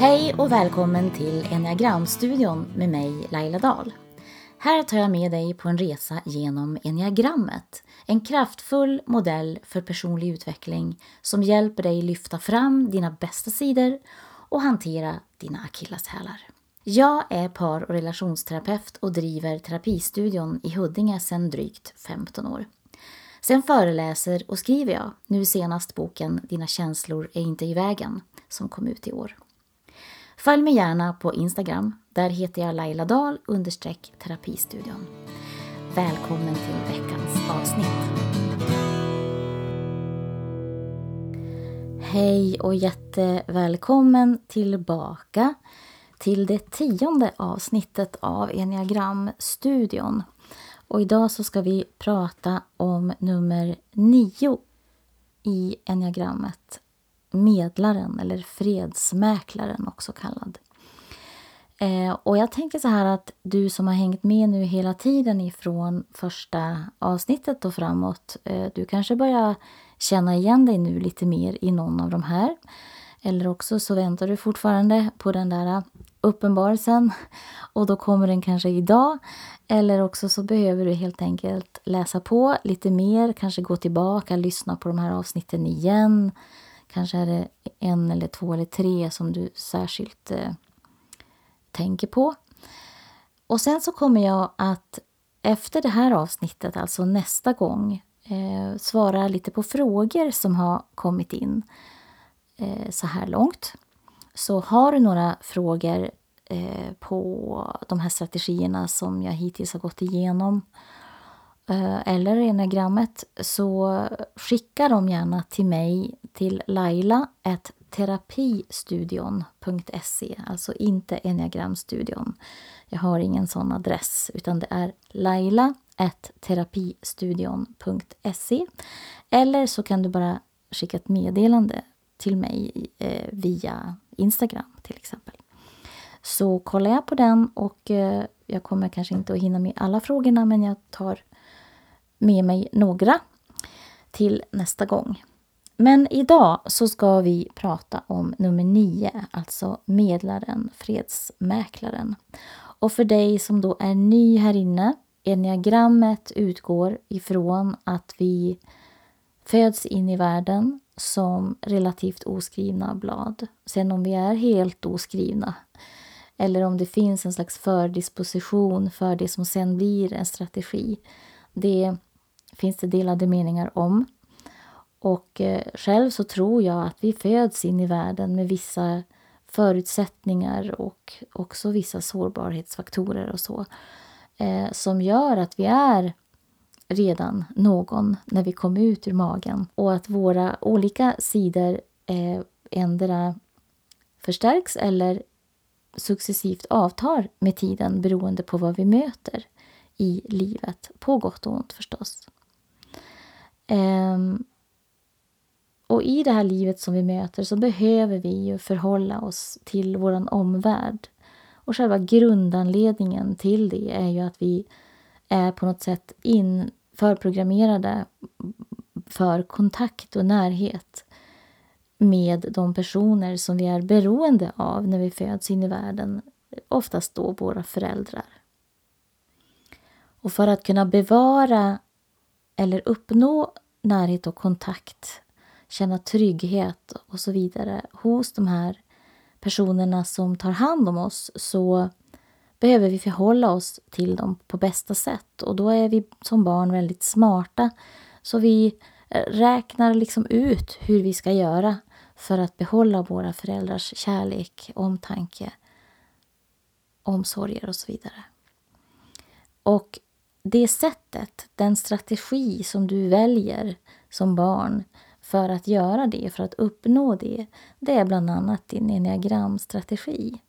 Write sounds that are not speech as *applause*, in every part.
Hej och välkommen till Enneagramstudion med mig Laila Dahl. Här tar jag med dig på en resa genom enneagrammet. En kraftfull modell för personlig utveckling som hjälper dig lyfta fram dina bästa sidor och hantera dina akilleshälar. Jag är par och relationsterapeut och driver terapistudion i Huddinge sedan drygt 15 år. Sen föreläser och skriver jag, nu senast boken Dina känslor är inte i vägen, som kom ut i år. Följ mig gärna på Instagram. Där heter jag Laila Dahl understreck terapistudion. Välkommen till veckans avsnitt. Hej och jättevälkommen tillbaka till det tionde avsnittet av Enneagramstudion. Och idag så ska vi prata om nummer nio i enneagrammet. Medlaren eller fredsmäklaren också kallad. Eh, och jag tänker så här att du som har hängt med nu hela tiden ifrån första avsnittet och framåt. Eh, du kanske börjar känna igen dig nu lite mer i någon av de här. Eller också så väntar du fortfarande på den där uppenbarelsen *laughs* och då kommer den kanske idag. Eller också så behöver du helt enkelt läsa på lite mer, kanske gå tillbaka, lyssna på de här avsnitten igen. Kanske är det en eller två eller tre som du särskilt eh, tänker på. Och sen så kommer jag att efter det här avsnittet, alltså nästa gång, eh, svara lite på frågor som har kommit in eh, så här långt. Så har du några frågor eh, på de här strategierna som jag hittills har gått igenom eh, Eh, eller enagrammet så skicka dem gärna till mig till laila terapistudion.se, alltså inte enagramstudion. Jag har ingen sån adress, utan det är laila terapistudion.se. Eller så kan du bara skicka ett meddelande till mig eh, via Instagram till exempel. Så kollar jag på den och eh, jag kommer kanske inte att hinna med alla frågorna men jag tar med mig några till nästa gång. Men idag så ska vi prata om nummer nio, alltså medlaren, fredsmäklaren. Och för dig som då är ny här inne, enneagrammet utgår ifrån att vi föds in i världen som relativt oskrivna blad. Sen om vi är helt oskrivna eller om det finns en slags fördisposition för det som sen blir en strategi. Det finns det delade meningar om. Och eh, själv så tror jag att vi föds in i världen med vissa förutsättningar och också vissa sårbarhetsfaktorer och så. Eh, som gör att vi är redan någon när vi kommer ut ur magen. Och att våra olika sidor eh, ändra förstärks eller successivt avtar med tiden beroende på vad vi möter i livet. På gott och ont förstås. Um, och i det här livet som vi möter så behöver vi ju förhålla oss till vår omvärld. Och själva grundanledningen till det är ju att vi är på något sätt in, förprogrammerade för kontakt och närhet med de personer som vi är beroende av när vi föds in i världen, oftast då våra föräldrar. Och för att kunna bevara eller uppnå närhet och kontakt, känna trygghet och så vidare hos de här personerna som tar hand om oss så behöver vi förhålla oss till dem på bästa sätt. Och då är vi som barn väldigt smarta. Så vi eh, räknar liksom ut hur vi ska göra för att behålla våra föräldrars kärlek, omtanke, omsorger och så vidare. Och det sättet, den strategi som du väljer som barn för att göra det, för att uppnå det, det är bland annat din enneagramstrategi.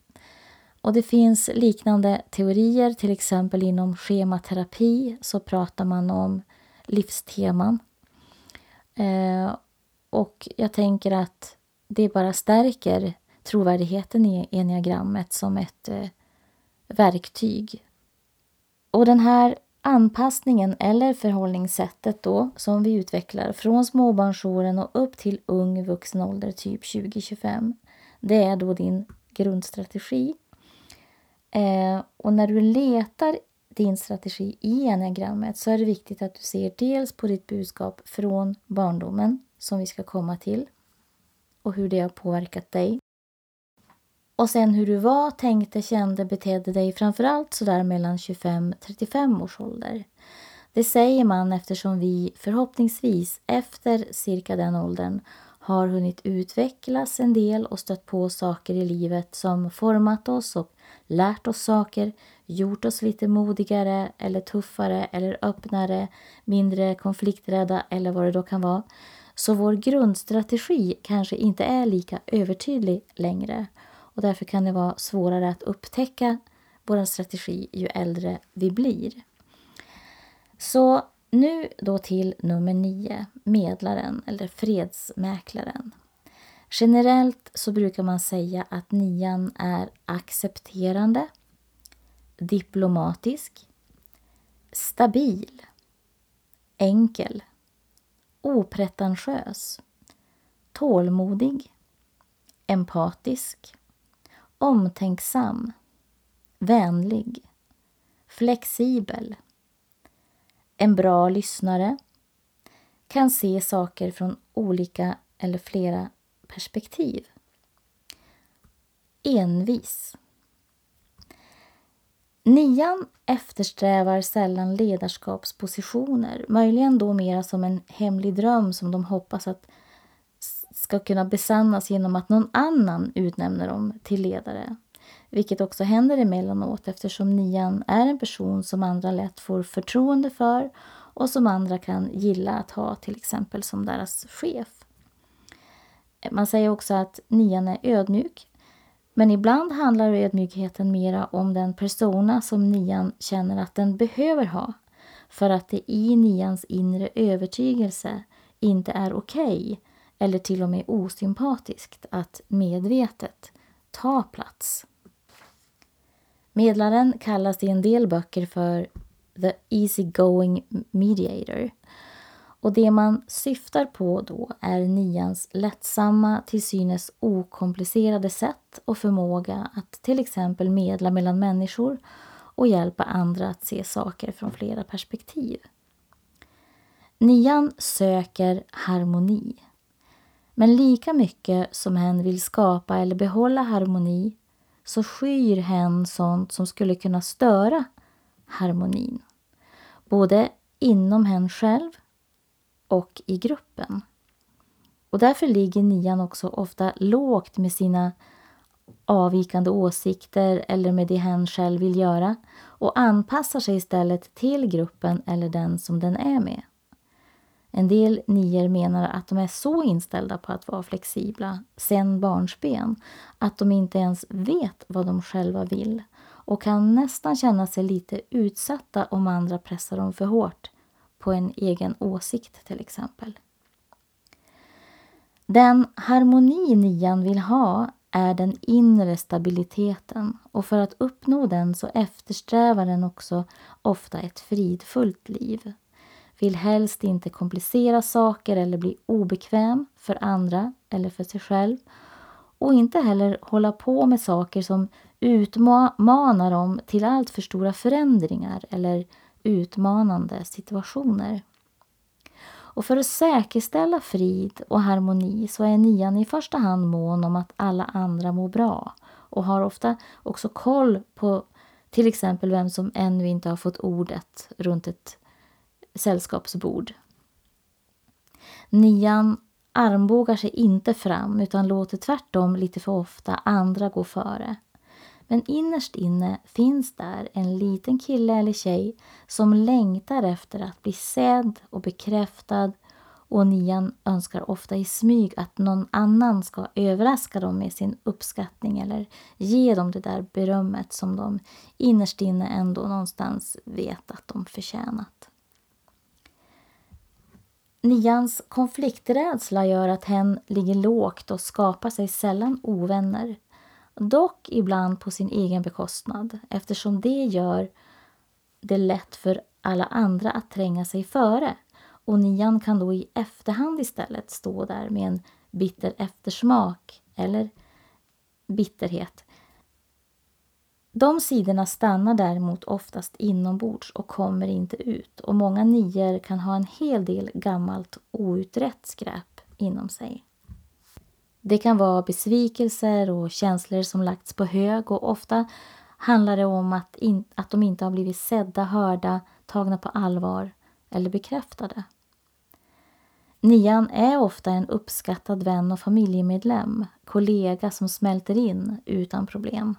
Och det finns liknande teorier, till exempel inom schematerapi så pratar man om livsteman. Eh, och jag tänker att det bara stärker trovärdigheten i enneagrammet som ett eh, verktyg. Och den här anpassningen eller förhållningssättet då som vi utvecklar från småbarnsåren och upp till ung vuxen ålder, typ 20-25, det är då din grundstrategi. Eh, och när du letar din strategi i enneagrammet så är det viktigt att du ser dels på ditt budskap från barndomen som vi ska komma till och hur det har påverkat dig. Och sen hur du var, tänkte, kände, betedde dig framförallt sådär mellan 25-35 års ålder. Det säger man eftersom vi förhoppningsvis efter cirka den åldern har hunnit utvecklas en del och stött på saker i livet som format oss och lärt oss saker, gjort oss lite modigare eller tuffare eller öppnare, mindre konflikträdda eller vad det då kan vara. Så vår grundstrategi kanske inte är lika övertydlig längre och därför kan det vara svårare att upptäcka vår strategi ju äldre vi blir. Så nu då till nummer nio, medlaren eller fredsmäklaren. Generellt så brukar man säga att nian är accepterande, diplomatisk, stabil, enkel, opretentiös, tålmodig, empatisk, omtänksam, vänlig, flexibel, en bra lyssnare, kan se saker från olika eller flera perspektiv. Envis. Nian eftersträvar sällan ledarskapspositioner, möjligen då mera som en hemlig dröm som de hoppas att ska kunna besannas genom att någon annan utnämner dem till ledare. Vilket också händer emellanåt eftersom nian är en person som andra lätt får förtroende för och som andra kan gilla att ha till exempel som deras chef. Man säger också att nian är ödmjuk. Men ibland handlar ödmjukheten mera om den persona som nian känner att den behöver ha för att det i nians inre övertygelse inte är okej okay, eller till och med osympatiskt att medvetet ta plats. Medlaren kallas i en del böcker för the easy going mediator. Och det man syftar på då är nians lättsamma, till synes okomplicerade sätt och förmåga att till exempel medla mellan människor och hjälpa andra att se saker från flera perspektiv. Nian söker harmoni. Men lika mycket som hen vill skapa eller behålla harmoni så skyr hen sånt som skulle kunna störa harmonin. Både inom hen själv och i gruppen. Och därför ligger nian också ofta lågt med sina avvikande åsikter eller med det hen själv vill göra och anpassar sig istället till gruppen eller den som den är med. En del nior menar att de är så inställda på att vara flexibla sen barnsben att de inte ens vet vad de själva vill och kan nästan känna sig lite utsatta om andra pressar dem för hårt på en egen åsikt till exempel. Den harmoni nian vill ha är den inre stabiliteten och för att uppnå den så eftersträvar den också ofta ett fridfullt liv vill helst inte komplicera saker eller bli obekväm för andra eller för sig själv och inte heller hålla på med saker som utmanar dem till allt för stora förändringar eller utmanande situationer. Och för att säkerställa frid och harmoni så är nian i första hand mån om att alla andra mår bra och har ofta också koll på till exempel vem som ännu inte har fått ordet runt ett sällskapsbord. Nian armbågar sig inte fram utan låter tvärtom lite för ofta andra gå före. Men innerst inne finns där en liten kille eller tjej som längtar efter att bli sedd och bekräftad och nian önskar ofta i smyg att någon annan ska överraska dem med sin uppskattning eller ge dem det där berömmet som de innerst inne ändå någonstans vet att de förtjänat. Nians konflikträdsla gör att hen ligger lågt och skapar sig sällan ovänner. Dock ibland på sin egen bekostnad eftersom det gör det lätt för alla andra att tränga sig före. Och nian kan då i efterhand istället stå där med en bitter eftersmak eller bitterhet de sidorna stannar däremot oftast inombords och kommer inte ut och många nior kan ha en hel del gammalt outrett skräp inom sig. Det kan vara besvikelser och känslor som lagts på hög och ofta handlar det om att, in, att de inte har blivit sedda, hörda, tagna på allvar eller bekräftade. Nian är ofta en uppskattad vän och familjemedlem, kollega som smälter in utan problem.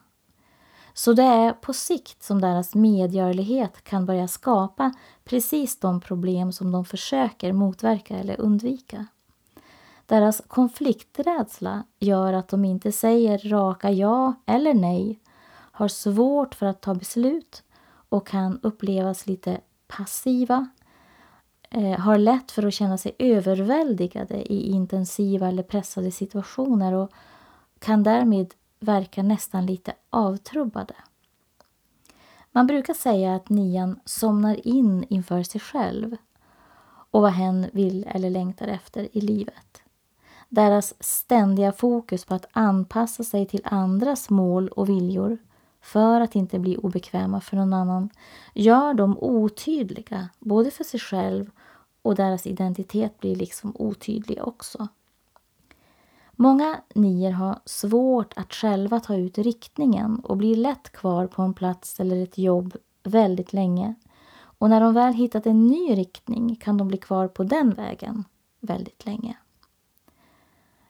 Så det är på sikt som deras medgörlighet kan börja skapa precis de problem som de försöker motverka eller undvika. Deras konflikträdsla gör att de inte säger raka ja eller nej, har svårt för att ta beslut och kan upplevas lite passiva, eh, har lätt för att känna sig överväldigade i intensiva eller pressade situationer och kan därmed verkar nästan lite avtrubbade. Man brukar säga att nian somnar in inför sig själv och vad hen vill eller längtar efter i livet. Deras ständiga fokus på att anpassa sig till andras mål och viljor för att inte bli obekväma för någon annan gör dem otydliga, både för sig själv och deras identitet blir liksom otydlig också. Många nior har svårt att själva ta ut riktningen och blir lätt kvar på en plats eller ett jobb väldigt länge. Och när de väl hittat en ny riktning kan de bli kvar på den vägen väldigt länge.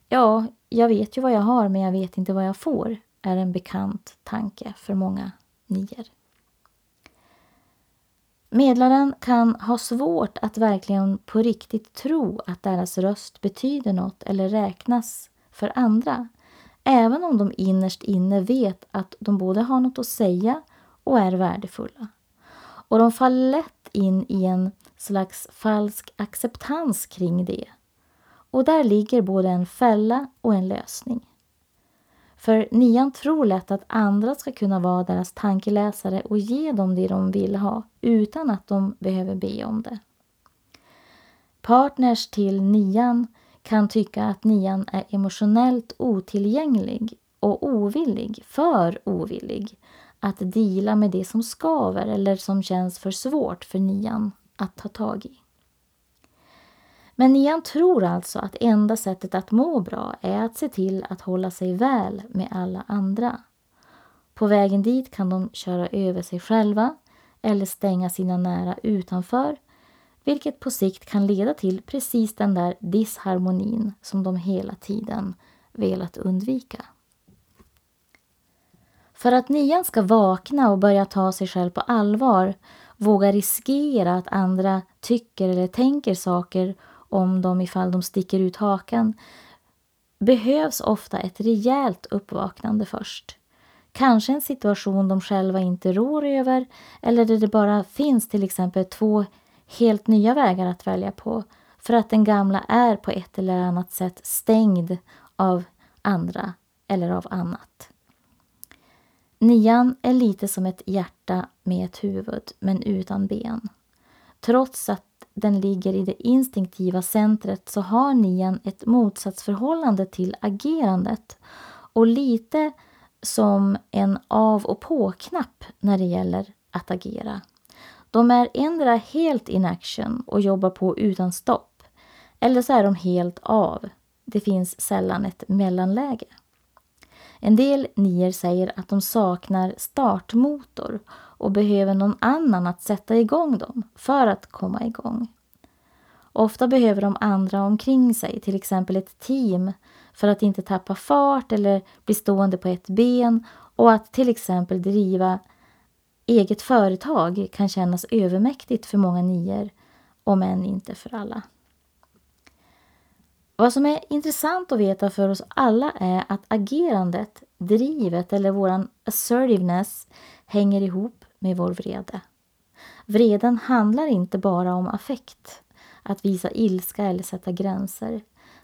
Ja, jag vet ju vad jag har men jag vet inte vad jag får, är en bekant tanke för många nior. Medlaren kan ha svårt att verkligen på riktigt tro att deras röst betyder något eller räknas för andra. Även om de innerst inne vet att de både har något att säga och är värdefulla. Och de faller lätt in i en slags falsk acceptans kring det. Och där ligger både en fälla och en lösning. För nian tror lätt att andra ska kunna vara deras tankeläsare och ge dem det de vill ha utan att de behöver be om det. Partners till nian kan tycka att nian är emotionellt otillgänglig och ovillig, för ovillig, att dela med det som skaver eller som känns för svårt för nian att ta tag i. Men nian tror alltså att enda sättet att må bra är att se till att hålla sig väl med alla andra. På vägen dit kan de köra över sig själva eller stänga sina nära utanför vilket på sikt kan leda till precis den där disharmonin som de hela tiden velat undvika. För att nian ska vakna och börja ta sig själv på allvar, våga riskera att andra tycker eller tänker saker om dem ifall de sticker ut hakan, behövs ofta ett rejält uppvaknande först. Kanske en situation de själva inte rår över eller där det bara finns till exempel två helt nya vägar att välja på för att den gamla är på ett eller annat sätt stängd av andra eller av annat. Nian är lite som ett hjärta med ett huvud, men utan ben. Trots att den ligger i det instinktiva centret så har nian ett motsatsförhållande till agerandet och lite som en av och på-knapp när det gäller att agera. De är endera helt in action och jobbar på utan stopp eller så är de helt av. Det finns sällan ett mellanläge. En del nier säger att de saknar startmotor och behöver någon annan att sätta igång dem för att komma igång. Ofta behöver de andra omkring sig, till exempel ett team, för att inte tappa fart eller bli stående på ett ben och att till exempel driva eget företag kan kännas övermäktigt för många nior, om än inte för alla. Vad som är intressant att veta för oss alla är att agerandet, drivet eller våran assertiveness hänger ihop med vår vrede. Vreden handlar inte bara om affekt, att visa ilska eller sätta gränser.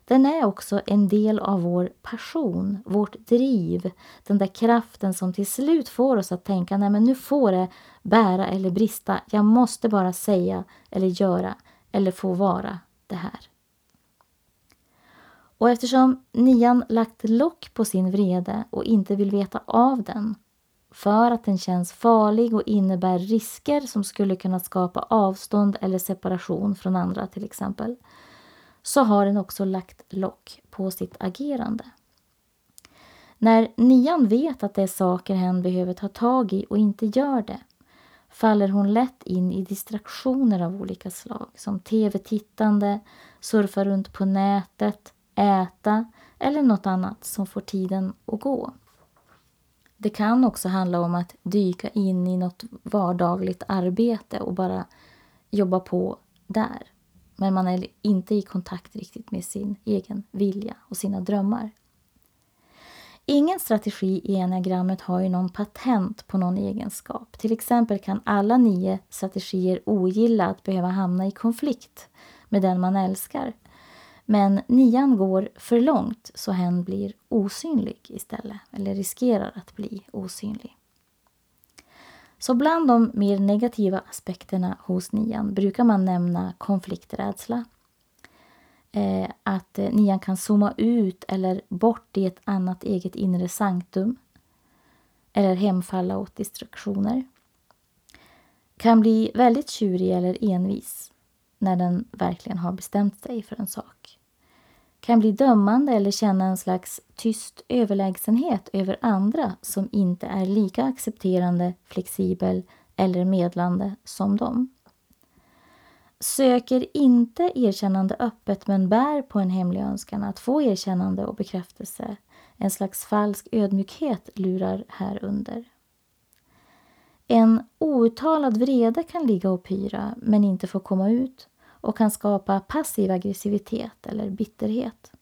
Den är också en del av vår passion, vårt driv, den där kraften som till slut får oss att tänka nej men nu får det bära eller brista. Jag måste bara säga eller göra eller få vara det här. Och eftersom nian lagt lock på sin vrede och inte vill veta av den för att den känns farlig och innebär risker som skulle kunna skapa avstånd eller separation från andra till exempel, så har den också lagt lock på sitt agerande. När nian vet att det är saker hen behöver ta tag i och inte gör det faller hon lätt in i distraktioner av olika slag som tv-tittande, surfa runt på nätet, äta eller något annat som får tiden att gå. Det kan också handla om att dyka in i något vardagligt arbete och bara jobba på där. Men man är inte i kontakt riktigt med sin egen vilja och sina drömmar. Ingen strategi i enagrammet har ju någon patent på någon egenskap. Till exempel kan alla nio strategier ogilla att behöva hamna i konflikt med den man älskar. Men nian går för långt så hen blir osynlig istället, eller riskerar att bli osynlig. Så bland de mer negativa aspekterna hos nian brukar man nämna konflikträdsla, eh, att eh, nian kan zooma ut eller bort i ett annat eget inre sanktum eller hemfalla åt distraktioner. Kan bli väldigt tjurig eller envis när den verkligen har bestämt sig för en sak. Kan bli dömande eller känna en slags tyst överlägsenhet över andra som inte är lika accepterande, flexibel eller medlande som dem söker inte erkännande öppet men bär på en hemlig önskan att få erkännande och bekräftelse. En slags falsk ödmjukhet lurar här under. En outtalad vrede kan ligga och pyra men inte få komma ut och kan skapa passiv aggressivitet eller bitterhet.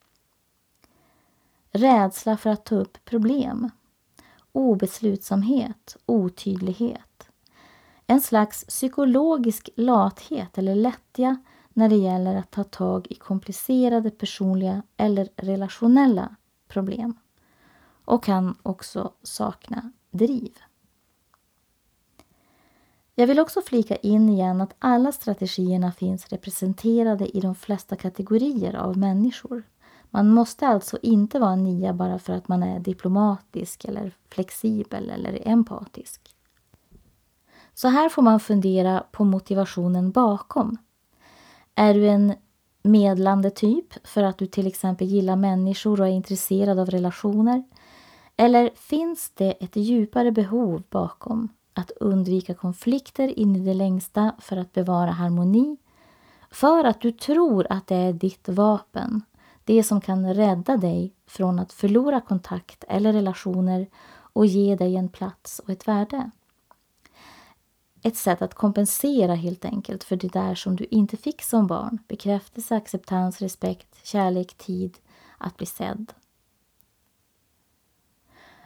Rädsla för att ta upp problem. Obeslutsamhet, otydlighet en slags psykologisk lathet eller lättja när det gäller att ta tag i komplicerade personliga eller relationella problem och kan också sakna driv. Jag vill också flika in igen att alla strategierna finns representerade i de flesta kategorier av människor. Man måste alltså inte vara en nia bara för att man är diplomatisk eller flexibel eller empatisk. Så här får man fundera på motivationen bakom. Är du en medlande typ för att du till exempel gillar människor och är intresserad av relationer? Eller finns det ett djupare behov bakom att undvika konflikter in i det längsta för att bevara harmoni? För att du tror att det är ditt vapen, det som kan rädda dig från att förlora kontakt eller relationer och ge dig en plats och ett värde ett sätt att kompensera helt enkelt för det där som du inte fick som barn. Bekräftelse, acceptans, respekt, kärlek, tid, att bli sedd.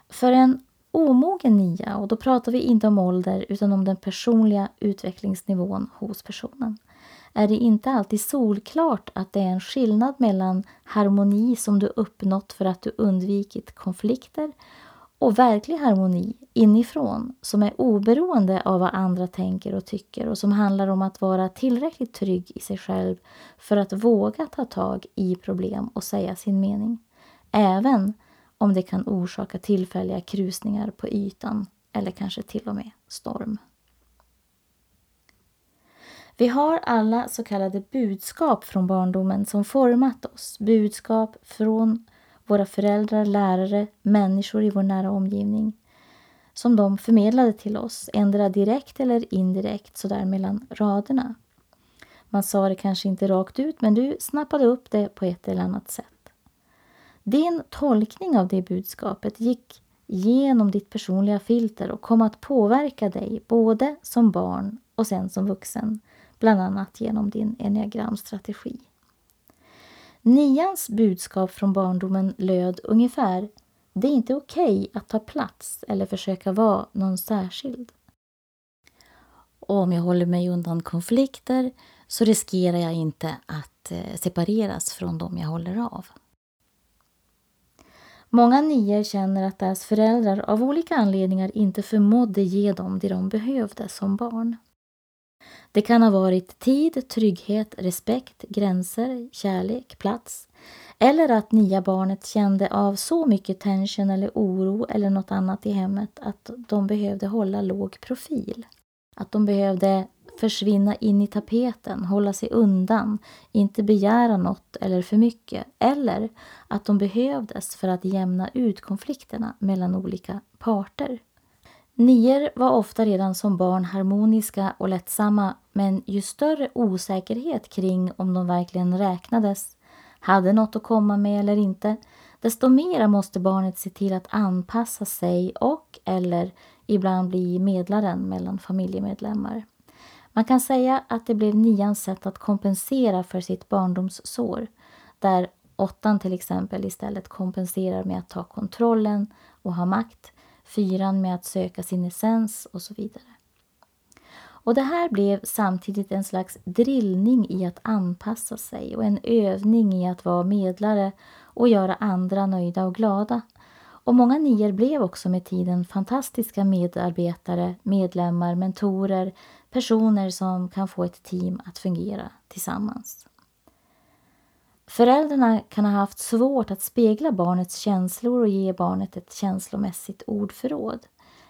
För en omogen nia, och då pratar vi inte om ålder utan om den personliga utvecklingsnivån hos personen, är det inte alltid solklart att det är en skillnad mellan harmoni som du uppnått för att du undvikit konflikter och verklig harmoni inifrån som är oberoende av vad andra tänker och tycker och som handlar om att vara tillräckligt trygg i sig själv för att våga ta tag i problem och säga sin mening. Även om det kan orsaka tillfälliga krusningar på ytan eller kanske till och med storm. Vi har alla så kallade budskap från barndomen som format oss. Budskap från våra föräldrar, lärare, människor i vår nära omgivning som de förmedlade till oss, ändra direkt eller indirekt sådär mellan raderna. Man sa det kanske inte rakt ut, men du snappade upp det på ett eller annat sätt. Din tolkning av det budskapet gick genom ditt personliga filter och kom att påverka dig både som barn och sen som vuxen, bland annat genom din enneagramstrategi. Nians budskap från barndomen löd ungefär Det är inte okej okay att ta plats eller försöka vara någon särskild. Och om jag håller mig undan konflikter så riskerar jag inte att eh, separeras från dem jag håller av. Många nior känner att deras föräldrar av olika anledningar inte förmådde ge dem det de behövde som barn. Det kan ha varit tid, trygghet, respekt, gränser, kärlek, plats Eller att nya barnet kände av så mycket tension eller oro eller något annat i hemmet att de behövde hålla låg profil. Att de behövde försvinna in i tapeten, hålla sig undan, inte begära något eller för mycket. Eller att de behövdes för att jämna ut konflikterna mellan olika parter. Nior var ofta redan som barn harmoniska och lättsamma men ju större osäkerhet kring om de verkligen räknades, hade något att komma med eller inte, desto mera måste barnet se till att anpassa sig och eller ibland bli medlaren mellan familjemedlemmar. Man kan säga att det blev nians sätt att kompensera för sitt barndomssår, där åttan till exempel istället kompenserar med att ta kontrollen och ha makt, fyran med att söka sin essens och så vidare. Och det här blev samtidigt en slags drillning i att anpassa sig och en övning i att vara medlare och göra andra nöjda och glada. Och många nior blev också med tiden fantastiska medarbetare, medlemmar, mentorer, personer som kan få ett team att fungera tillsammans. Föräldrarna kan ha haft svårt att spegla barnets känslor och ge barnet ett känslomässigt ordförråd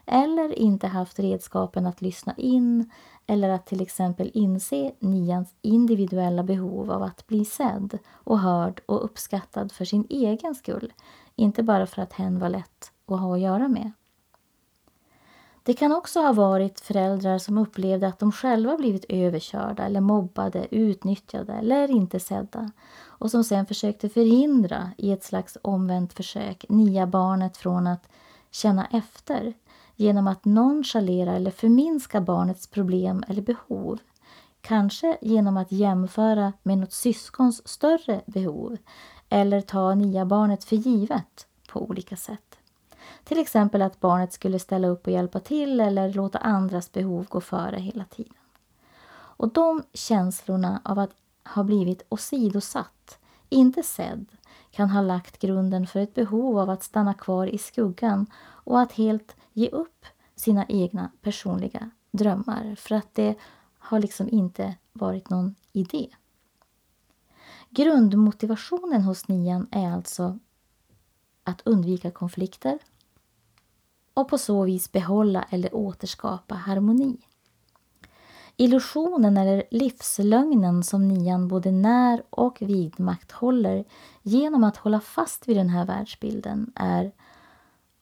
eller inte haft redskapen att lyssna in eller att till exempel inse nians individuella behov av att bli sedd och hörd och uppskattad för sin egen skull, inte bara för att hen var lätt att ha att göra med. Det kan också ha varit föräldrar som upplevde att de själva blivit överkörda eller mobbade, utnyttjade eller inte sedda och som sen försökte förhindra i ett slags omvänt försök nia barnet från att känna efter genom att nonchalera eller förminska barnets problem eller behov. Kanske genom att jämföra med något syskons större behov eller ta nya barnet för givet på olika sätt. Till exempel att barnet skulle ställa upp och hjälpa till eller låta andras behov gå före hela tiden. Och de känslorna av att ha blivit åsidosatt, inte sedd, kan ha lagt grunden för ett behov av att stanna kvar i skuggan och att helt ge upp sina egna personliga drömmar för att det har liksom inte varit någon idé. Grundmotivationen hos nian är alltså att undvika konflikter och på så vis behålla eller återskapa harmoni. Illusionen eller livslögnen som nian både när och vidmakthåller genom att hålla fast vid den här världsbilden är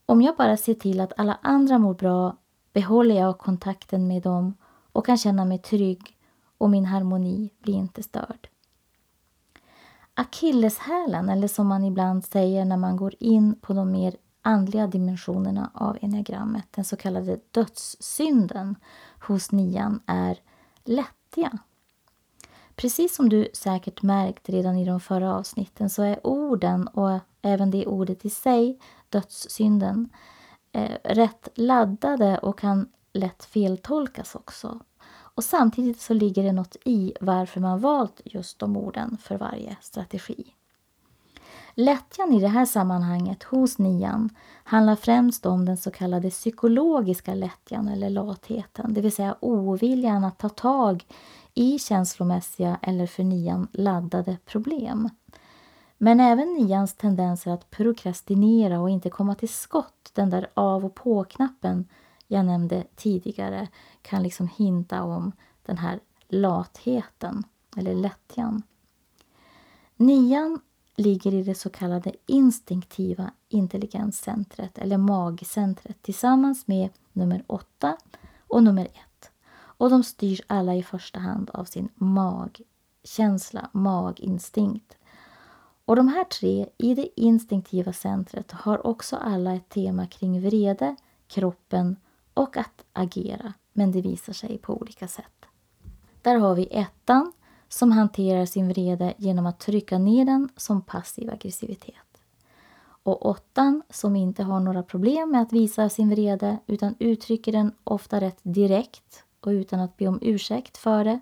om jag bara ser till att alla andra mår bra behåller jag kontakten med dem och kan känna mig trygg och min harmoni blir inte störd. Akilleshälen, eller som man ibland säger när man går in på de mer andliga dimensionerna av enneagrammet, den så kallade dödssynden hos nian är lättja. Precis som du säkert märkt redan i de förra avsnitten så är orden och även det ordet i sig, dödssynden, eh, rätt laddade och kan lätt feltolkas också. Och samtidigt så ligger det något i varför man valt just de orden för varje strategi. Lättjan i det här sammanhanget hos nian handlar främst om den så kallade psykologiska lättjan eller latheten, det vill säga oviljan att ta tag i känslomässiga eller för nian laddade problem. Men även nians tendenser att prokrastinera och inte komma till skott, den där av och på-knappen jag nämnde tidigare, kan liksom hinta om den här latheten eller lättjan. Nian ligger i det så kallade instinktiva intelligenscentret eller magcentret tillsammans med nummer 8 och nummer 1. Och de styrs alla i första hand av sin magkänsla, maginstinkt. Och de här tre i det instinktiva centret har också alla ett tema kring vrede, kroppen och att agera, men det visar sig på olika sätt. Där har vi ettan som hanterar sin vrede genom att trycka ner den som passiv aggressivitet. Och åttan som inte har några problem med att visa sin vrede utan uttrycker den ofta rätt direkt och utan att be om ursäkt för det.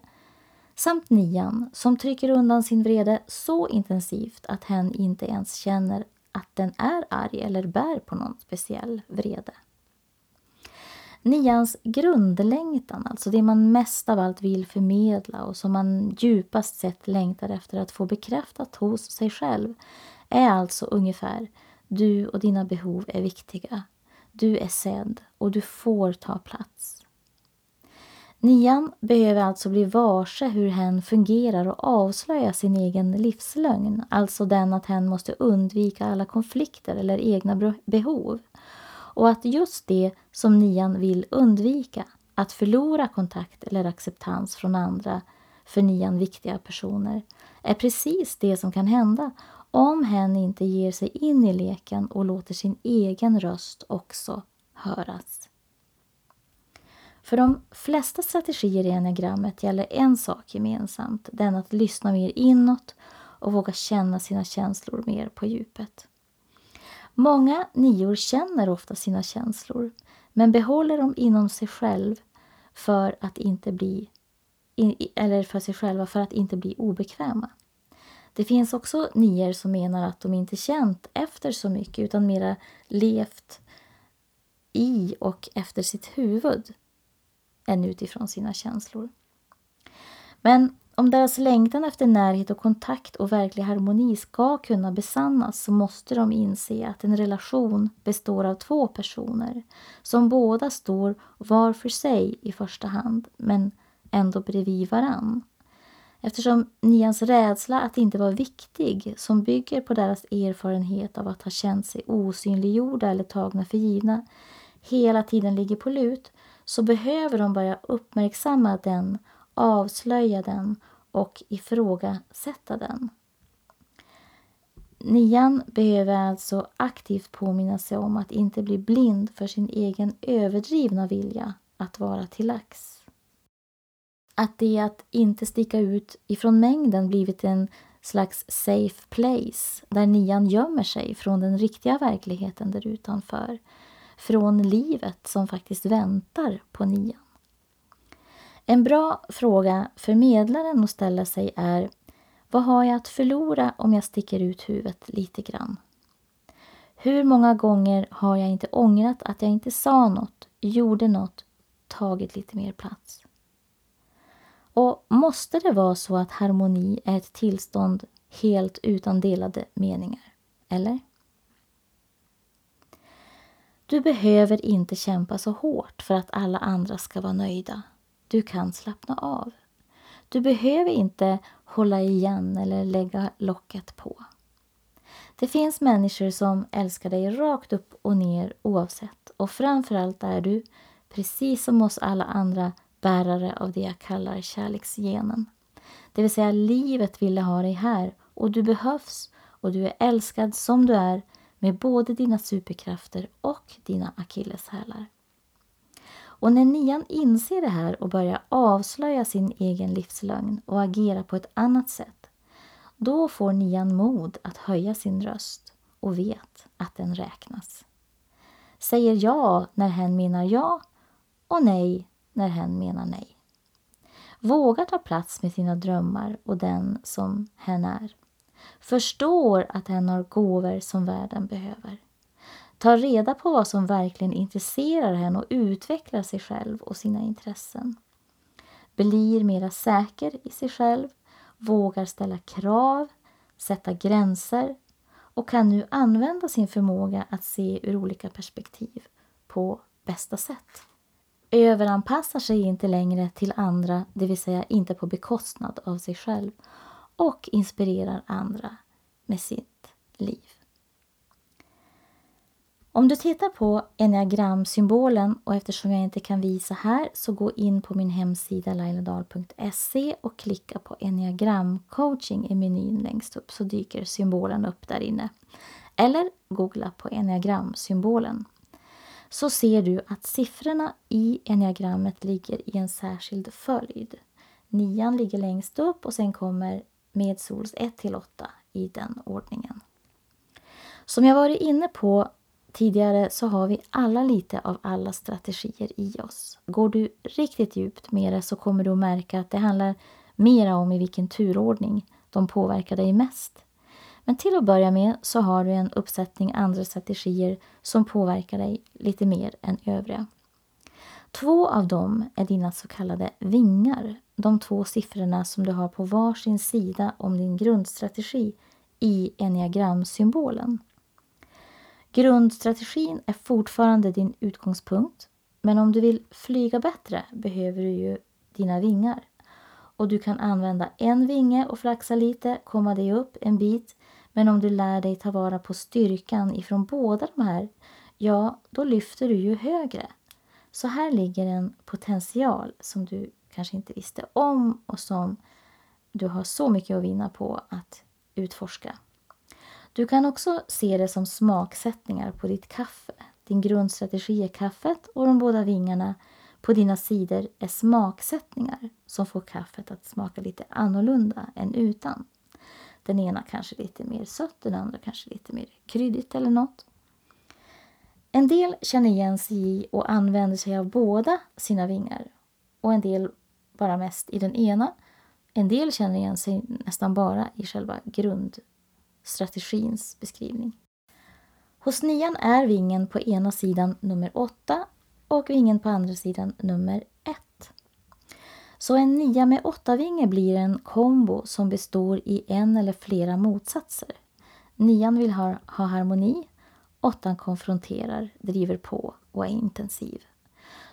Samt nian som trycker undan sin vrede så intensivt att hen inte ens känner att den är arg eller bär på någon speciell vrede. Nians grundlängtan, alltså det man mest av allt vill förmedla och som man djupast sett längtar efter att få bekräftat hos sig själv, är alltså ungefär du och dina behov är viktiga. Du är sedd och du får ta plats. Nian behöver alltså bli varse hur hen fungerar och avslöja sin egen livslögn, alltså den att hen måste undvika alla konflikter eller egna behov. Och att just det som nian vill undvika, att förlora kontakt eller acceptans från andra för nian viktiga personer, är precis det som kan hända om hen inte ger sig in i leken och låter sin egen röst också höras. För de flesta strategier i enagrammet gäller en sak gemensamt, den att lyssna mer inåt och våga känna sina känslor mer på djupet. Många nior känner ofta sina känslor, men behåller dem inom sig själv för att inte bli eller för sig själva för att inte bli obekväma. Det finns också nior som menar att de inte känt efter så mycket utan mera levt i och efter sitt huvud än utifrån sina känslor. Men om deras längtan efter närhet och kontakt och verklig harmoni ska kunna besannas så måste de inse att en relation består av två personer som båda står var för sig i första hand men ändå bredvid varann. Eftersom nians rädsla att inte vara viktig, som bygger på deras erfarenhet av att ha känt sig osynliggjorda eller tagna för givna, hela tiden ligger på lut så behöver de börja uppmärksamma den, avslöja den och ifrågasätta den. Nian behöver alltså aktivt påminna sig om att inte bli blind för sin egen överdrivna vilja att vara till lax. Att det att inte sticka ut ifrån mängden blivit en slags safe place där nian gömmer sig från den riktiga verkligheten där utanför från livet som faktiskt väntar på nian. En bra fråga för medlaren att ställa sig är vad har jag att förlora om jag sticker ut huvudet lite grann? Hur många gånger har jag inte ångrat att jag inte sa något, gjorde något, tagit lite mer plats? Och måste det vara så att harmoni är ett tillstånd helt utan delade meningar? Eller? Du behöver inte kämpa så hårt för att alla andra ska vara nöjda. Du kan slappna av. Du behöver inte hålla igen eller lägga locket på. Det finns människor som älskar dig rakt upp och ner oavsett och framförallt är du, precis som oss alla andra, bärare av det jag kallar kärleksgenen. Det vill säga livet ville ha dig här och du behövs och du är älskad som du är med både dina superkrafter och dina akilleshälar. Och när nian inser det här och börjar avslöja sin egen livslögn och agera på ett annat sätt, då får nian mod att höja sin röst och vet att den räknas. Säger ja när hen menar ja och nej när hen menar nej. Vågar ta plats med sina drömmar och den som hen är förstår att hen har gåvor som världen behöver. Tar reda på vad som verkligen intresserar henne och utvecklar sig själv och sina intressen. Blir mera säker i sig själv, vågar ställa krav, sätta gränser och kan nu använda sin förmåga att se ur olika perspektiv på bästa sätt. Överanpassar sig inte längre till andra, det vill säga inte på bekostnad av sig själv och inspirerar andra med sitt liv. Om du tittar på enneagramsymbolen och eftersom jag inte kan visa här så gå in på min hemsida lailadal.se och klicka på enneagramcoaching i menyn längst upp så dyker symbolen upp där inne. Eller googla på enneagramsymbolen så ser du att siffrorna i enneagrammet ligger i en särskild följd. Nian ligger längst upp och sen kommer medsols 1 till 8 i den ordningen. Som jag varit inne på tidigare så har vi alla lite av alla strategier i oss. Går du riktigt djupt med det så kommer du att märka att det handlar mera om i vilken turordning de påverkar dig mest. Men till att börja med så har du en uppsättning andra strategier som påverkar dig lite mer än övriga. Två av dem är dina så kallade vingar, de två siffrorna som du har på varsin sida om din grundstrategi i enneagramsymbolen. Grundstrategin är fortfarande din utgångspunkt men om du vill flyga bättre behöver du ju dina vingar. Och du kan använda en vinge och flaxa lite, komma dig upp en bit. Men om du lär dig ta vara på styrkan ifrån båda de här, ja, då lyfter du ju högre. Så här ligger en potential som du kanske inte visste om och som du har så mycket att vinna på att utforska. Du kan också se det som smaksättningar på ditt kaffe. Din grundstrategi är kaffet och de båda vingarna på dina sidor är smaksättningar som får kaffet att smaka lite annorlunda än utan. Den ena kanske lite mer sött, den andra kanske lite mer kryddigt eller något. En del känner igen sig i och använder sig av båda sina vingar och en del bara mest i den ena. En del känner igen sig nästan bara i själva grund strategins beskrivning. Hos nian är vingen på ena sidan nummer åtta och vingen på andra sidan nummer ett. Så en nia med åtta vinge blir en kombo som består i en eller flera motsatser. Nian vill ha, ha harmoni, åttan konfronterar, driver på och är intensiv.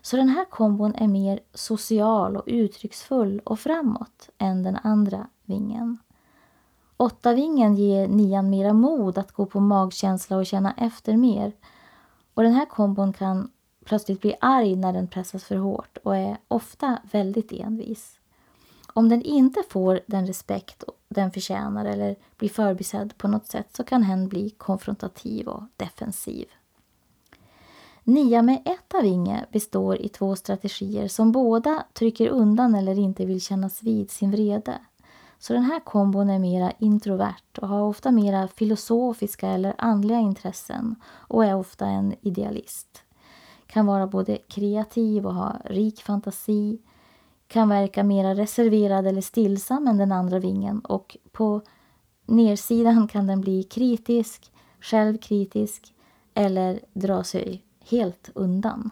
Så den här kombon är mer social och uttrycksfull och framåt än den andra vingen. Åttavingen ger nian mera mod att gå på magkänsla och känna efter mer. Och den här kombon kan plötsligt bli arg när den pressas för hårt och är ofta väldigt envis. Om den inte får den respekt den förtjänar eller blir förbisedd på något sätt så kan hen bli konfrontativ och defensiv. Nia med ett av inge består i två strategier som båda trycker undan eller inte vill kännas vid sin vrede. Så den här kombon är mera introvert och har ofta mera filosofiska eller andliga intressen och är ofta en idealist. Kan vara både kreativ och ha rik fantasi. Kan verka mera reserverad eller stillsam än den andra vingen och på nersidan *laughs* kan den bli kritisk, självkritisk eller dra sig helt undan.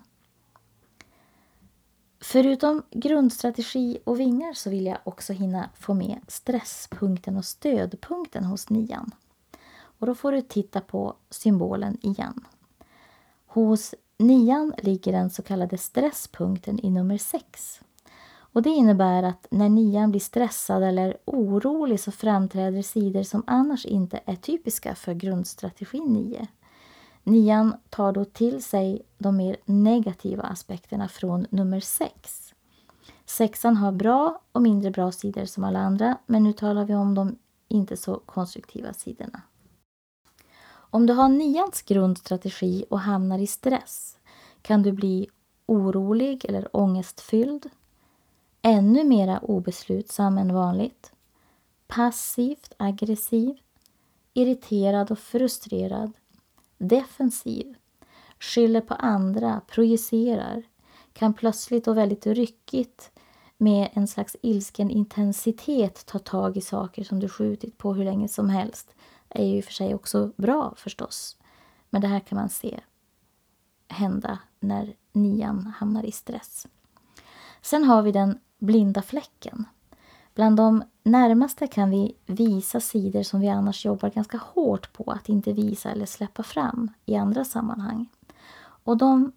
Förutom grundstrategi och vingar så vill jag också hinna få med stresspunkten och stödpunkten hos nian. Och då får du titta på symbolen igen. Hos nian ligger den så kallade stresspunkten i nummer 6. Och det innebär att när nian blir stressad eller orolig så framträder sidor som annars inte är typiska för grundstrategin 9. Nian tar då till sig de mer negativa aspekterna från nummer 6. Sexan har bra och mindre bra sidor som alla andra, men nu talar vi om de inte så konstruktiva sidorna. Om du har nians grundstrategi och hamnar i stress kan du bli orolig eller ångestfylld, ännu mera obeslutsam än vanligt, passivt aggressiv, irriterad och frustrerad, defensiv, skyller på andra, projicerar, kan plötsligt och väldigt ryckigt med en slags ilsken intensitet ta tag i saker som du skjutit på hur länge som helst. är ju i och för sig också bra förstås. Men det här kan man se hända när nian hamnar i stress. Sen har vi den blinda fläcken. Bland de närmaste kan vi visa sidor som vi annars jobbar ganska hårt på att inte visa eller släppa fram i andra sammanhang. Och de,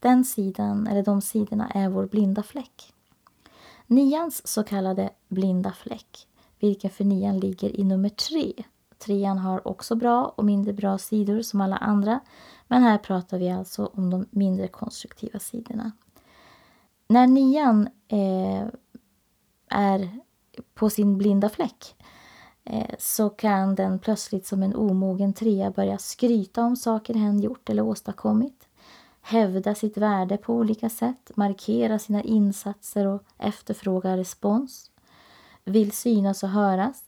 den sidan, eller de sidorna är vår blinda fläck. Nians så kallade blinda fläck, vilken för nian ligger i nummer tre. Trean har också bra och mindre bra sidor som alla andra, men här pratar vi alltså om de mindre konstruktiva sidorna. När nian eh, är på sin blinda fläck eh, så kan den plötsligt som en omogen trea börja skryta om saker hen gjort eller åstadkommit. Hävda sitt värde på olika sätt, markera sina insatser och efterfråga respons. Vill synas och höras.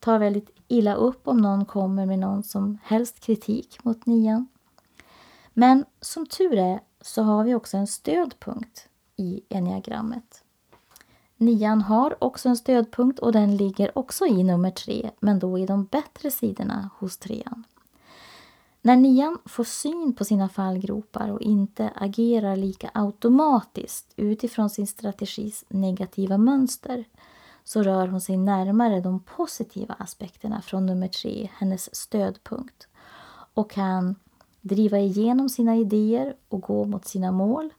Tar väldigt illa upp om någon kommer med någon som helst kritik mot nian. Men som tur är så har vi också en stödpunkt i enneagrammet. Nian har också en stödpunkt och den ligger också i nummer tre, men då i de bättre sidorna hos trean. När nian får syn på sina fallgropar och inte agerar lika automatiskt utifrån sin strategis negativa mönster så rör hon sig närmare de positiva aspekterna från nummer tre, hennes stödpunkt, och kan driva igenom sina idéer och gå mot sina mål,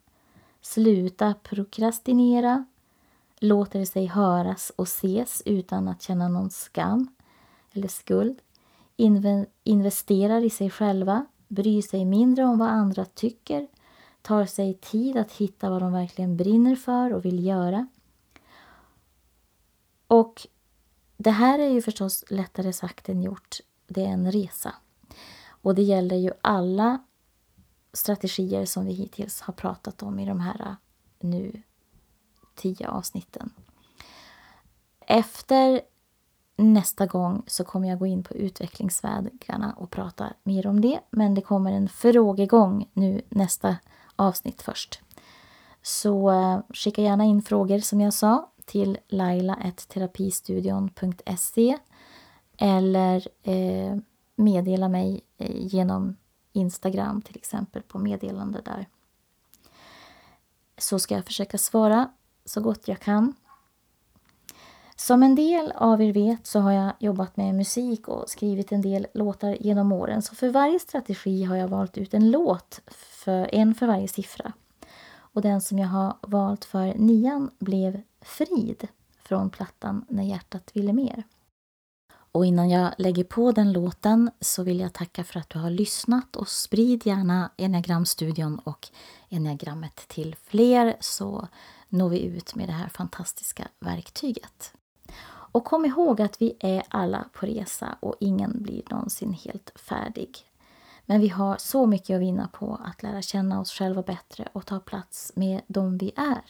sluta prokrastinera, låter sig höras och ses utan att känna någon skam eller skuld, investerar i sig själva, bryr sig mindre om vad andra tycker, tar sig tid att hitta vad de verkligen brinner för och vill göra. Och det här är ju förstås lättare sagt än gjort. Det är en resa. Och det gäller ju alla strategier som vi hittills har pratat om i de här eh, nu tio avsnitten. Efter nästa gång så kommer jag gå in på utvecklingsvägarna och prata mer om det. Men det kommer en frågegång nu nästa avsnitt först. Så eh, skicka gärna in frågor som jag sa till laila.terapistudion.se eller eh, meddela mig eh, genom Instagram till exempel på meddelande där. Så ska jag försöka svara så gott jag kan. Som en del av er vet så har jag jobbat med musik och skrivit en del låtar genom åren. Så för varje strategi har jag valt ut en låt, för, en för varje siffra. Och den som jag har valt för nian blev Frid från plattan När hjärtat ville mer. Och innan jag lägger på den låten så vill jag tacka för att du har lyssnat och sprid gärna Enneagramstudion och Enneagrammet till fler så når vi ut med det här fantastiska verktyget. Och kom ihåg att vi är alla på resa och ingen blir någonsin helt färdig. Men vi har så mycket att vinna på att lära känna oss själva bättre och ta plats med dem vi är.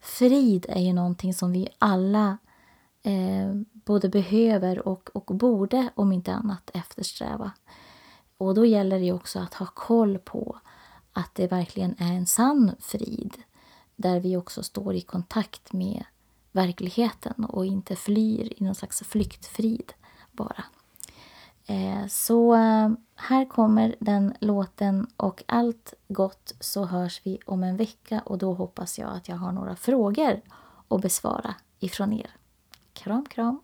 Frid är ju någonting som vi alla eh, både behöver och, och borde, om inte annat, eftersträva. Och då gäller det också att ha koll på att det verkligen är en sann frid där vi också står i kontakt med verkligheten och inte flyr i någon slags flyktfrid bara. Eh, så eh, här kommer den låten och allt gott så hörs vi om en vecka och då hoppas jag att jag har några frågor att besvara ifrån er. Kram, kram!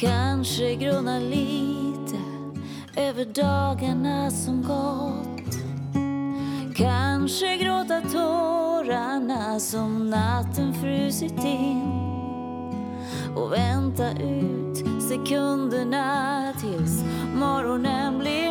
Kanske grunna lite över dagarna som gått. Kanske gråta tårarna som natten frusit in och vänta ut sekunderna tills morgonen blir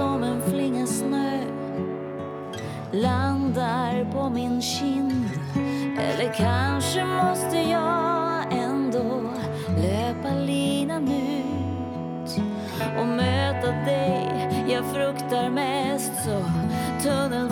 som en flinga snö landar på min kind. Eller kanske måste jag ändå löpa linan ut och möta dig jag fruktar mest så tunneln